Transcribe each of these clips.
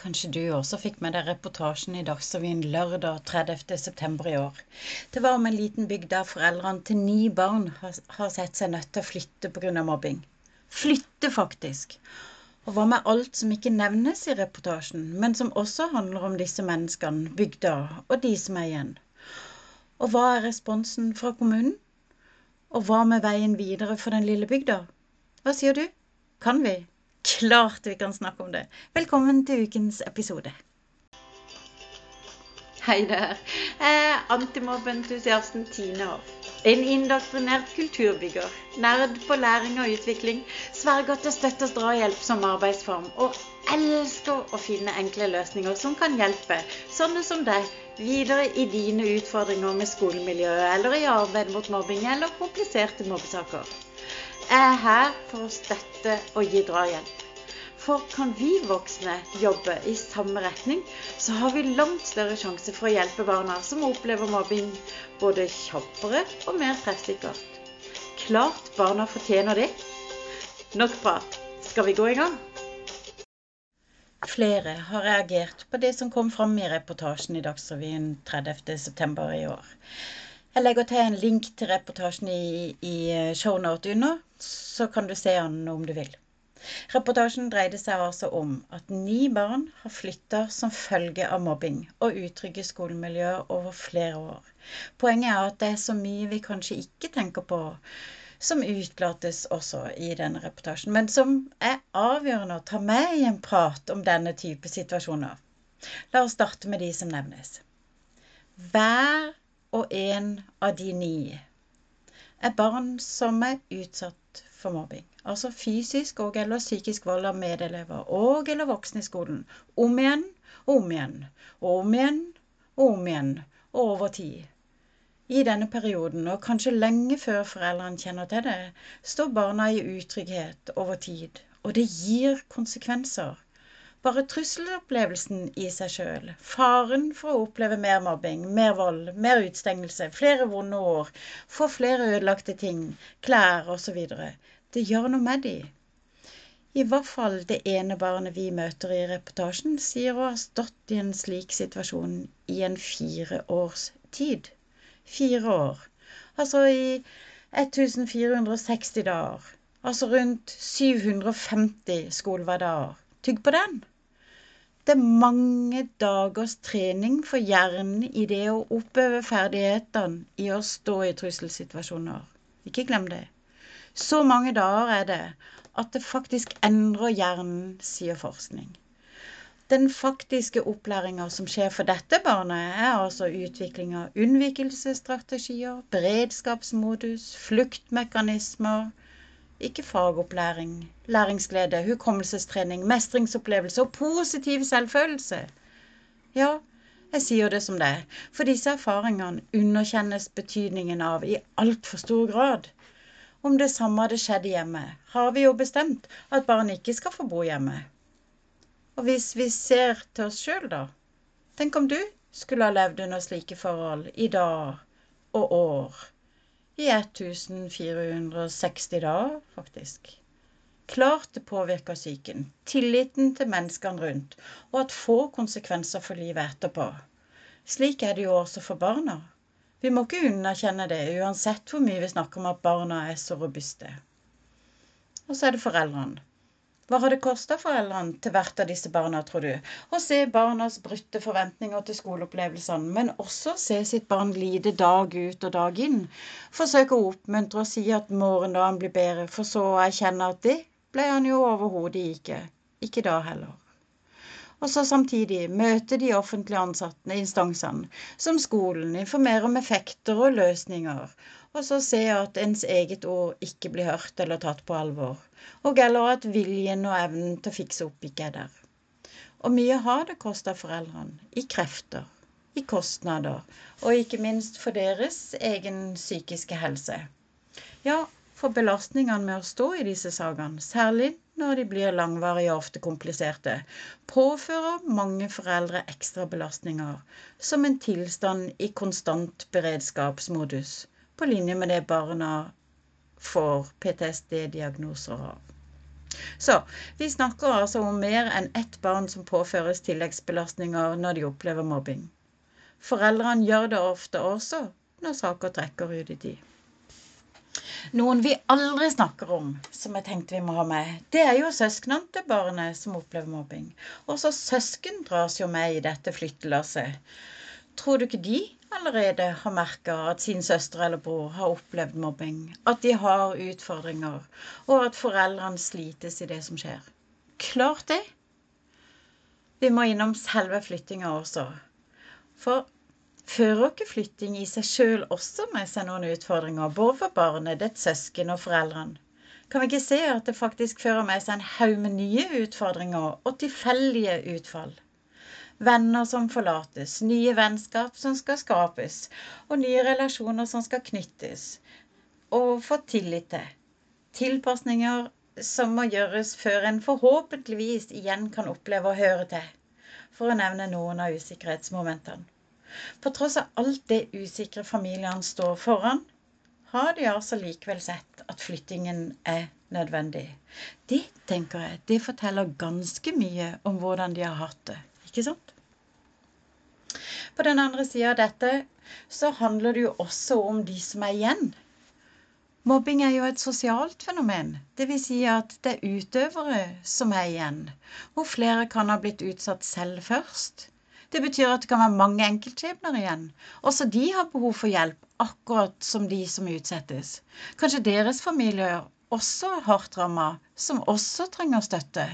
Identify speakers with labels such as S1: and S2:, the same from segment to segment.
S1: Kanskje du også fikk med deg reportasjen i Dagsrevyen lørdag 30. september i år. Det var om en liten bygd der foreldrene til ni barn har sett seg nødt til å flytte pga. mobbing. Flytte, faktisk. Og hva med alt som ikke nevnes i reportasjen, men som også handler om disse menneskene, bygda og de som er igjen? Og hva er responsen fra kommunen? Og hva med veien videre for den lille bygda? Hva sier du? Kan vi? Klart vi kan snakke om det. Velkommen til ukens episode.
S2: Hei der. Jeg er Tine Hoff. En indoktrinert kulturbygger. Nerd på læring og utvikling. Sverger til støtte og drahjelp som arbeidsform. Og elsker å finne enkle løsninger som kan hjelpe sånne som deg videre i dine utfordringer med skolemiljøet eller i arbeid mot mobbing eller kompliserte mobbesaker. Er her for å støtte og gi drahjelp. For kan vi voksne jobbe i samme retning, så har vi langt større sjanse for å hjelpe barna som opplever mobbing, både kjappere og mer treffsikkert. Klart barna fortjener det. Nok prat. Skal vi gå i gang?
S1: Flere har reagert på det som kom fram i reportasjen i Dagsrevyen 30.9. i år. Jeg legger til en link til reportasjen i, i shownote under, så kan du se den om du vil. Reportasjen dreide seg altså om at ni barn har flytta som følge av mobbing og utrygge skolemiljøer over flere år. Poenget er at det er så mye vi kanskje ikke tenker på, som utlates også i denne reportasjen, men som er avgjørende å ta med i en prat om denne type situasjoner. La oss starte med de som nevnes. Hver og en av de ni er barn som er utsatt for mobbing. Altså fysisk og eller psykisk vold av medelever og eller voksne i skolen. Om igjen og om igjen og om igjen og om igjen og over tid. I denne perioden, og kanskje lenge før foreldrene kjenner til det, står barna i utrygghet over tid. Og det gir konsekvenser. Bare trusselopplevelsen i seg sjøl, faren for å oppleve mer mobbing, mer vold, mer utstengelse, flere vonde år, få flere ødelagte ting, klær osv. Det gjør noe med de. I hvert fall det ene barnet vi møter i reportasjen, sier å ha stått i en slik situasjon i en fire års tid. Fire år. Altså i 1460 dager. Altså rundt 750 skolehverdager. Tygg på den. Det er mange dagers trening for hjernen i det å oppøve ferdighetene i å stå i trusselsituasjoner. Ikke glem det. Så mange dager er det at det faktisk endrer hjernen, sier forskning. Den faktiske opplæringa som skjer for dette barnet, er altså utvikling av unnvikelsesstrategier, beredskapsmodus, fluktmekanismer, ikke fagopplæring, læringsglede, hukommelsestrening, mestringsopplevelse og positiv selvfølelse. Ja, jeg sier det som det er, for disse erfaringene underkjennes betydningen av i altfor stor grad. Om det samme hadde skjedd hjemme, har vi jo bestemt at barn ikke skal få bo hjemme. Og hvis vi ser til oss sjøl, da. Tenk om du skulle ha levd under slike forhold i dag og år i 1460 dager, faktisk. Klart det påvirker psyken, tilliten til menneskene rundt, og at få konsekvenser for livet etterpå. Slik er det jo også for barna. Vi må ikke underkjenne det, uansett hvor mye vi snakker om at barna er så robuste. Og så er det foreldrene. Hva har det kosta foreldrene til hvert av disse barna, tror du? Å se barnas brutte forventninger til skoleopplevelsene, men også se sitt barn lide dag ut og dag inn. Forsøke å oppmuntre og si at morgendagen blir bedre, for så å erkjenne at det ble han jo overhodet ikke. Ikke da heller. Og så samtidig møte de offentlige ansatte, instansene, som skolen, informere om effekter og løsninger, og så se at ens eget ord ikke blir hørt eller tatt på alvor, og eller at viljen og evnen til å fikse opp ikke er der. Og mye har det kosta foreldrene, i krefter, i kostnader, og ikke minst for deres egen psykiske helse. Ja, for belastningene med å stå i disse sakene, særlig når de blir langvarige og ofte kompliserte, påfører mange foreldre ekstra belastninger, som en tilstand i konstant beredskapsmodus, på linje med det barna får PTSD-diagnoser av. Så vi snakker altså om mer enn ett barn som påføres tilleggsbelastninger når de opplever mobbing. Foreldrene gjør det ofte også når saker trekker ut i tid. Noen vi aldri snakker om, som jeg tenkte vi må ha med, det er jo søsknene til barnet som opplever mobbing. Også søsken dras jo med i dette flyttelasset. Tror du ikke de allerede har merka at sin søster eller bror har opplevd mobbing, at de har utfordringer, og at foreldrene slites i det som skjer. Klart det. Vi må innom selve flyttinga også. For fører ikke flytting i seg sjøl også med seg noen utfordringer, både for barnet, dets søsken og foreldrene? Kan vi ikke se at det faktisk fører med seg en haug med nye utfordringer og tilfeldige utfall? venner som forlates, nye vennskap som skal skapes, og nye relasjoner som skal knyttes og få tillit til. Tilpasninger som må gjøres før en forhåpentligvis igjen kan oppleve å høre til, for å nevne noen av usikkerhetsmomentene. På tross av alt det usikre familiene står foran, har de altså likevel sett at flyttingen er nødvendig. Det, tenker jeg, det forteller ganske mye om hvordan de har hatt det. Ikke sant? På den andre sida av dette så handler det jo også om de som er igjen. Mobbing er jo et sosialt fenomen. Dvs. Si at det er utøvere som er igjen. Hvor flere kan ha blitt utsatt selv først. Det betyr at det kan være mange enkeltskjebner igjen. Også de har behov for hjelp, akkurat som de som utsettes. Kanskje deres familier også er hardt ramma, som også trenger støtte.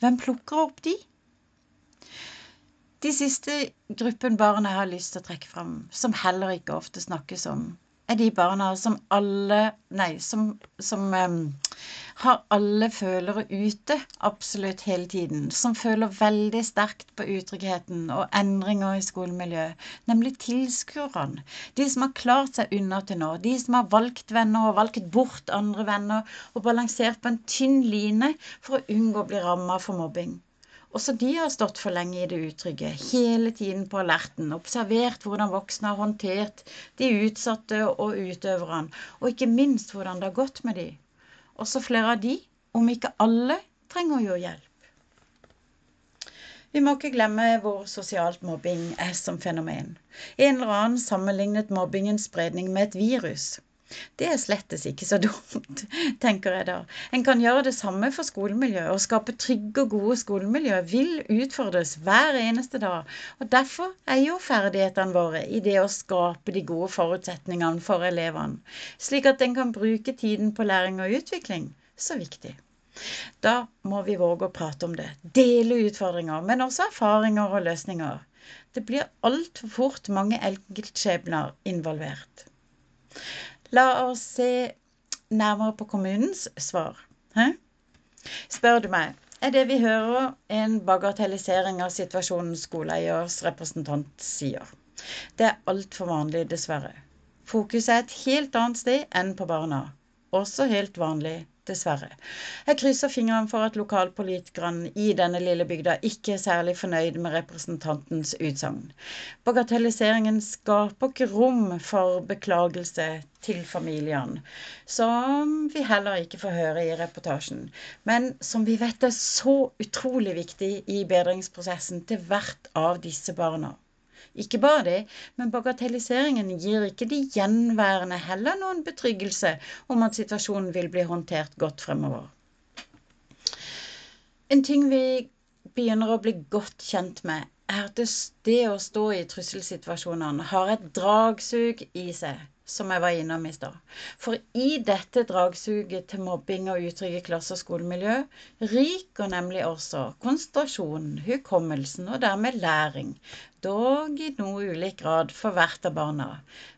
S1: Hvem plukker opp de? De siste gruppen barn jeg har lyst til å trekke fram, som heller ikke ofte snakkes om, er de barna som alle Nei, som, som um, har alle følere ute absolutt hele tiden. Som føler veldig sterkt på utryggheten og endringer i skolemiljøet. Nemlig tilskuerne. De som har klart seg unna til nå. De som har valgt venner og valgt bort andre venner. Og balansert på en tynn line for å unngå å bli ramma for mobbing. Også de har stått for lenge i det utrygge, hele tiden på alerten, observert hvordan voksne har håndtert de utsatte og utøverne, og ikke minst hvordan det har gått med de. Også flere av de, om ikke alle, trenger jo hjelp. Vi må ikke glemme hvor sosialt mobbing er som fenomen. En eller annen sammenlignet mobbingens spredning med et virus. Det er slettes ikke så dumt, tenker jeg da. En kan gjøre det samme for skolemiljøet. Å skape trygge og gode skolemiljø vil utfordres hver eneste dag. Og Derfor er jo ferdighetene våre i det å skape de gode forutsetningene for elevene, slik at en kan bruke tiden på læring og utvikling, så viktig. Da må vi våge å prate om det, dele utfordringer, men også erfaringer og løsninger. Det blir altfor fort mange enkeltskjebner involvert. La oss se nærmere på kommunens svar. Hæ? Spør du meg, er det vi hører en bagatellisering av situasjonen skoleeiers representant sier. Det er altfor vanlig, dessverre. Fokuset er et helt annet sted enn på barna. Også helt vanlig, dessverre. Jeg krysser fingrene for at lokalpolitikerne i denne lille bygda ikke er særlig fornøyd med representantens utsagn. Bagatelliseringen skaper ikke rom for beklagelse til familiene, som vi heller ikke får høre i reportasjen, men som vi vet er så utrolig viktig i bedringsprosessen til hvert av disse barna. Ikke bare det, men bagatelliseringen gir ikke de gjenværende heller noen betryggelse om at situasjonen vil bli håndtert godt fremover. En ting vi begynner å bli godt kjent med, er at det å stå i trusselsituasjonene har et dragsug i seg som jeg var innom i stad. For i dette dragsuget til mobbing og utrygge klasse- og skolemiljø ryker nemlig også konsentrasjonen, hukommelsen og dermed læring. Dog i noe ulik grad for hvert av barna.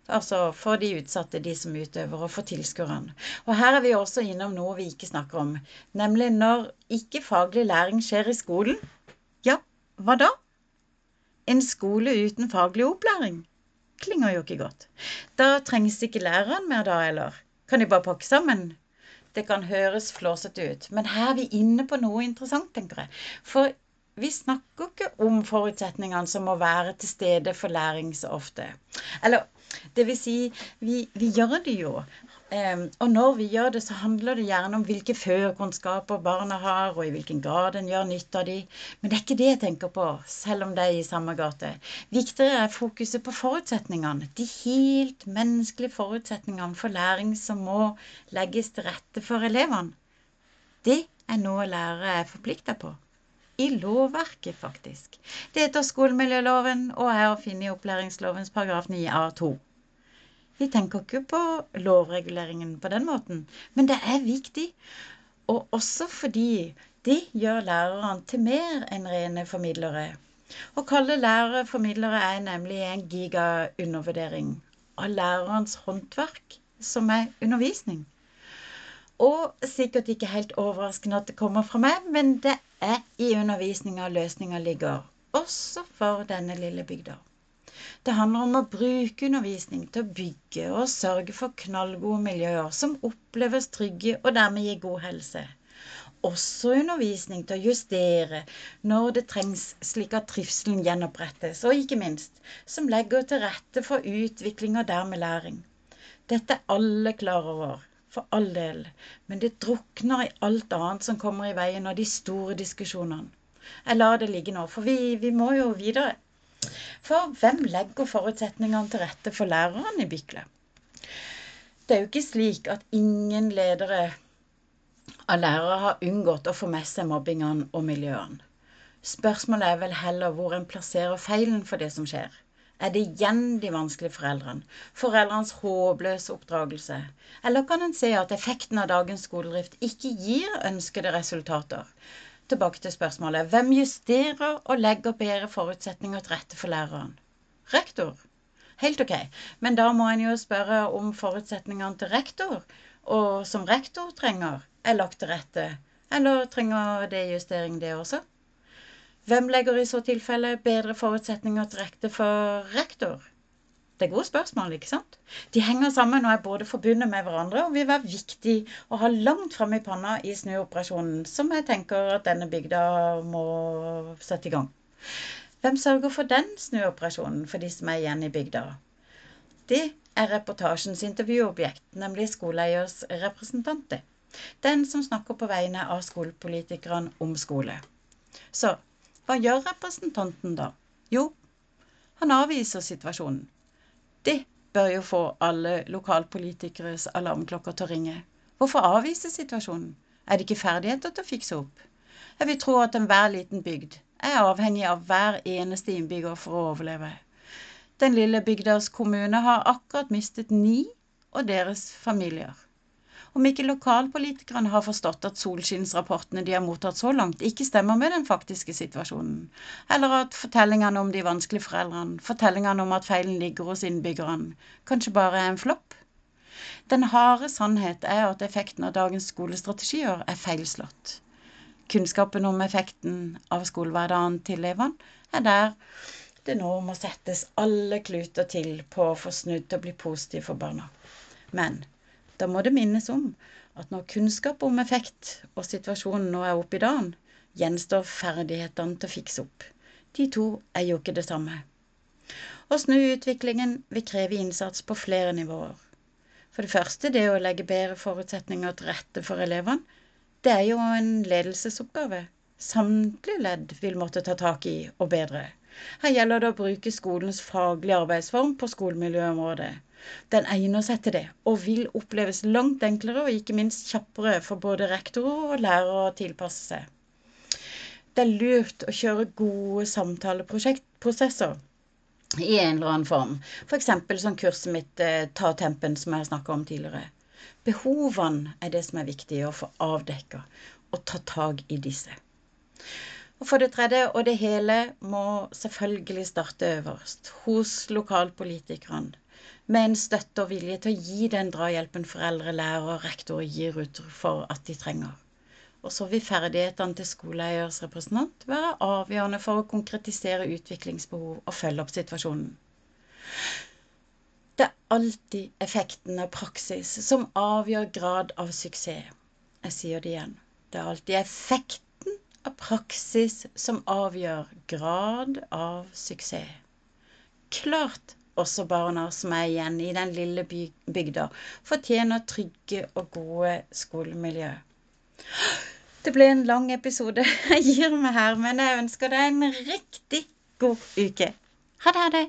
S1: Altså for de utsatte, de som utøver, og for tilskuerne. Og her er vi også innom noe vi ikke snakker om, nemlig når ikke faglig læring skjer i skolen. Ja, hva da? En skole uten faglig opplæring? Klinger jo ikke godt. Da trengs ikke læreren mer da, eller? Kan de bare pakke sammen? Det kan høres flåsete ut, men her er vi inne på noe interessant, tenker jeg. For vi snakker ikke om forutsetningene som må være til stede for læring så ofte. Eller det vil si, vi, vi gjør det jo. Um, og når vi gjør det, så handler det gjerne om hvilke førkunnskaper barna har, og i hvilken grad en gjør nytte av de. Men det er ikke det jeg tenker på, selv om det er i samme gate. Viktigere er fokuset på forutsetningene. De helt menneskelige forutsetningene for læring som må legges til rette for elevene. Det er noe lærere er forplikta på. I lovverket, faktisk. Det heter skolemiljøloven og er å finne i opplæringslovens paragraf 9a2. Vi tenker ikke på lovreguleringen på den måten, men det er viktig. Og også fordi det gjør lærerne til mer enn rene formidlere. Å kalle lærere formidlere er nemlig en gigaundervurdering av lærerens håndverk, som er undervisning. Og sikkert ikke helt overraskende at det kommer fra meg, men det er i undervisninga løsninga ligger, også for denne lille bygda. Det handler om å bruke undervisning til å bygge og sørge for knallgode miljøer som oppleves trygge og dermed gir god helse. Også undervisning til å justere når det trengs, slik at trivselen gjenopprettes, og ikke minst som legger til rette for utvikling og dermed læring. Dette er alle klar over, for all del, men det drukner i alt annet som kommer i veien av de store diskusjonene. Jeg lar det ligge nå, for vi, vi må jo videre. For hvem legger forutsetningene til rette for lærerne i Bykle? Det er jo ikke slik at ingen ledere av lærere har unngått å få med seg mobbingene og miljøene. Spørsmålet er vel heller hvor en plasserer feilen for det som skjer. Er det igjen de vanskelige foreldrene? Foreldrenes håpløse oppdragelse? Eller kan en se at effekten av dagens skoledrift ikke gir ønskede resultater? Tilbake til spørsmålet. Hvem justerer og legger bedre forutsetninger til rette for læreren? Rektor. Helt ok. Men da må en jo spørre om forutsetningene til rektor, og som rektor trenger, er lagt til rette. Eller trenger det justering, det også? Hvem legger i så tilfelle bedre forutsetninger til rette for rektor? Det er gode spørsmål, ikke sant? De henger sammen og er både forbundet med hverandre og vil være viktig å ha langt framme i panna i snuoperasjonen, som jeg tenker at denne bygda må sette i gang. Hvem sørger for den snuoperasjonen for de som er igjen i bygda? Det er reportasjens intervjuobjekt, nemlig skoleeiers representanter. Den som snakker på vegne av skolepolitikerne om skole. Så hva gjør representanten da? Jo, han avviser situasjonen. Det bør jo få alle lokalpolitikeres alarmklokker til å ringe. Hvorfor avvise situasjonen? Er det ikke ferdigheter til å fikse opp? Jeg vil tro at enhver liten bygd er avhengig av hver eneste innbygger for å overleve. Den lille bygdas kommune har akkurat mistet ni og deres familier. Om ikke lokalpolitikerne har forstått at solskinnsrapportene de har mottatt så langt, ikke stemmer med den faktiske situasjonen, eller at fortellingene om de vanskelige foreldrene, fortellingene om at feilen ligger hos innbyggerne, kanskje bare er en flopp. Den harde sannhet er at effekten av dagens skolestrategier er feilslått. Kunnskapen om effekten av skolehverdagen til elevene er der det nå må settes alle kluter til på å få snudd til å bli positiv for barna. Men da må det minnes om at når kunnskap om effekt og situasjonen nå er oppe i dagen, gjenstår ferdighetene til å fikse opp. De to er jo ikke det samme. Å snu utviklingen vil kreve innsats på flere nivåer. For det første det å legge bedre forutsetninger til rette for elevene. Det er jo en ledelsesoppgave. Samtlige ledd vil måtte ta tak i og bedre. Her gjelder det å bruke skolens faglige arbeidsform på skolemiljøområdet. Den egner seg til det, og vil oppleves langt enklere og ikke minst kjappere for både rektorer og lærere å tilpasse seg. Det er lurt å kjøre gode samtaleprosesser i en eller annen form. F.eks. som kurset mitt eh, Ta tempen, som jeg har snakka om tidligere. Behovene er det som er viktig å få avdekka, og ta tak i disse. Og for det tredje, og det hele må selvfølgelig starte øverst, hos lokalpolitikerne med en støtte og vilje til å gi den drahjelpen foreldre, lærere og rektorer gir ut for at de trenger. Og så vil ferdighetene til skoleeiers representant være avgjørende for å konkretisere utviklingsbehov og følge opp situasjonen. Det er alltid effekten av praksis som avgjør grad av suksess. Jeg sier det igjen. Det er alltid effekten av praksis som avgjør grad av suksess. Klart også barna som er igjen i den lille bygda, fortjener trygge og gode skolemiljø. Det ble en lang episode. Jeg gir meg her, men jeg ønsker deg en riktig god uke. Ha det, ha det.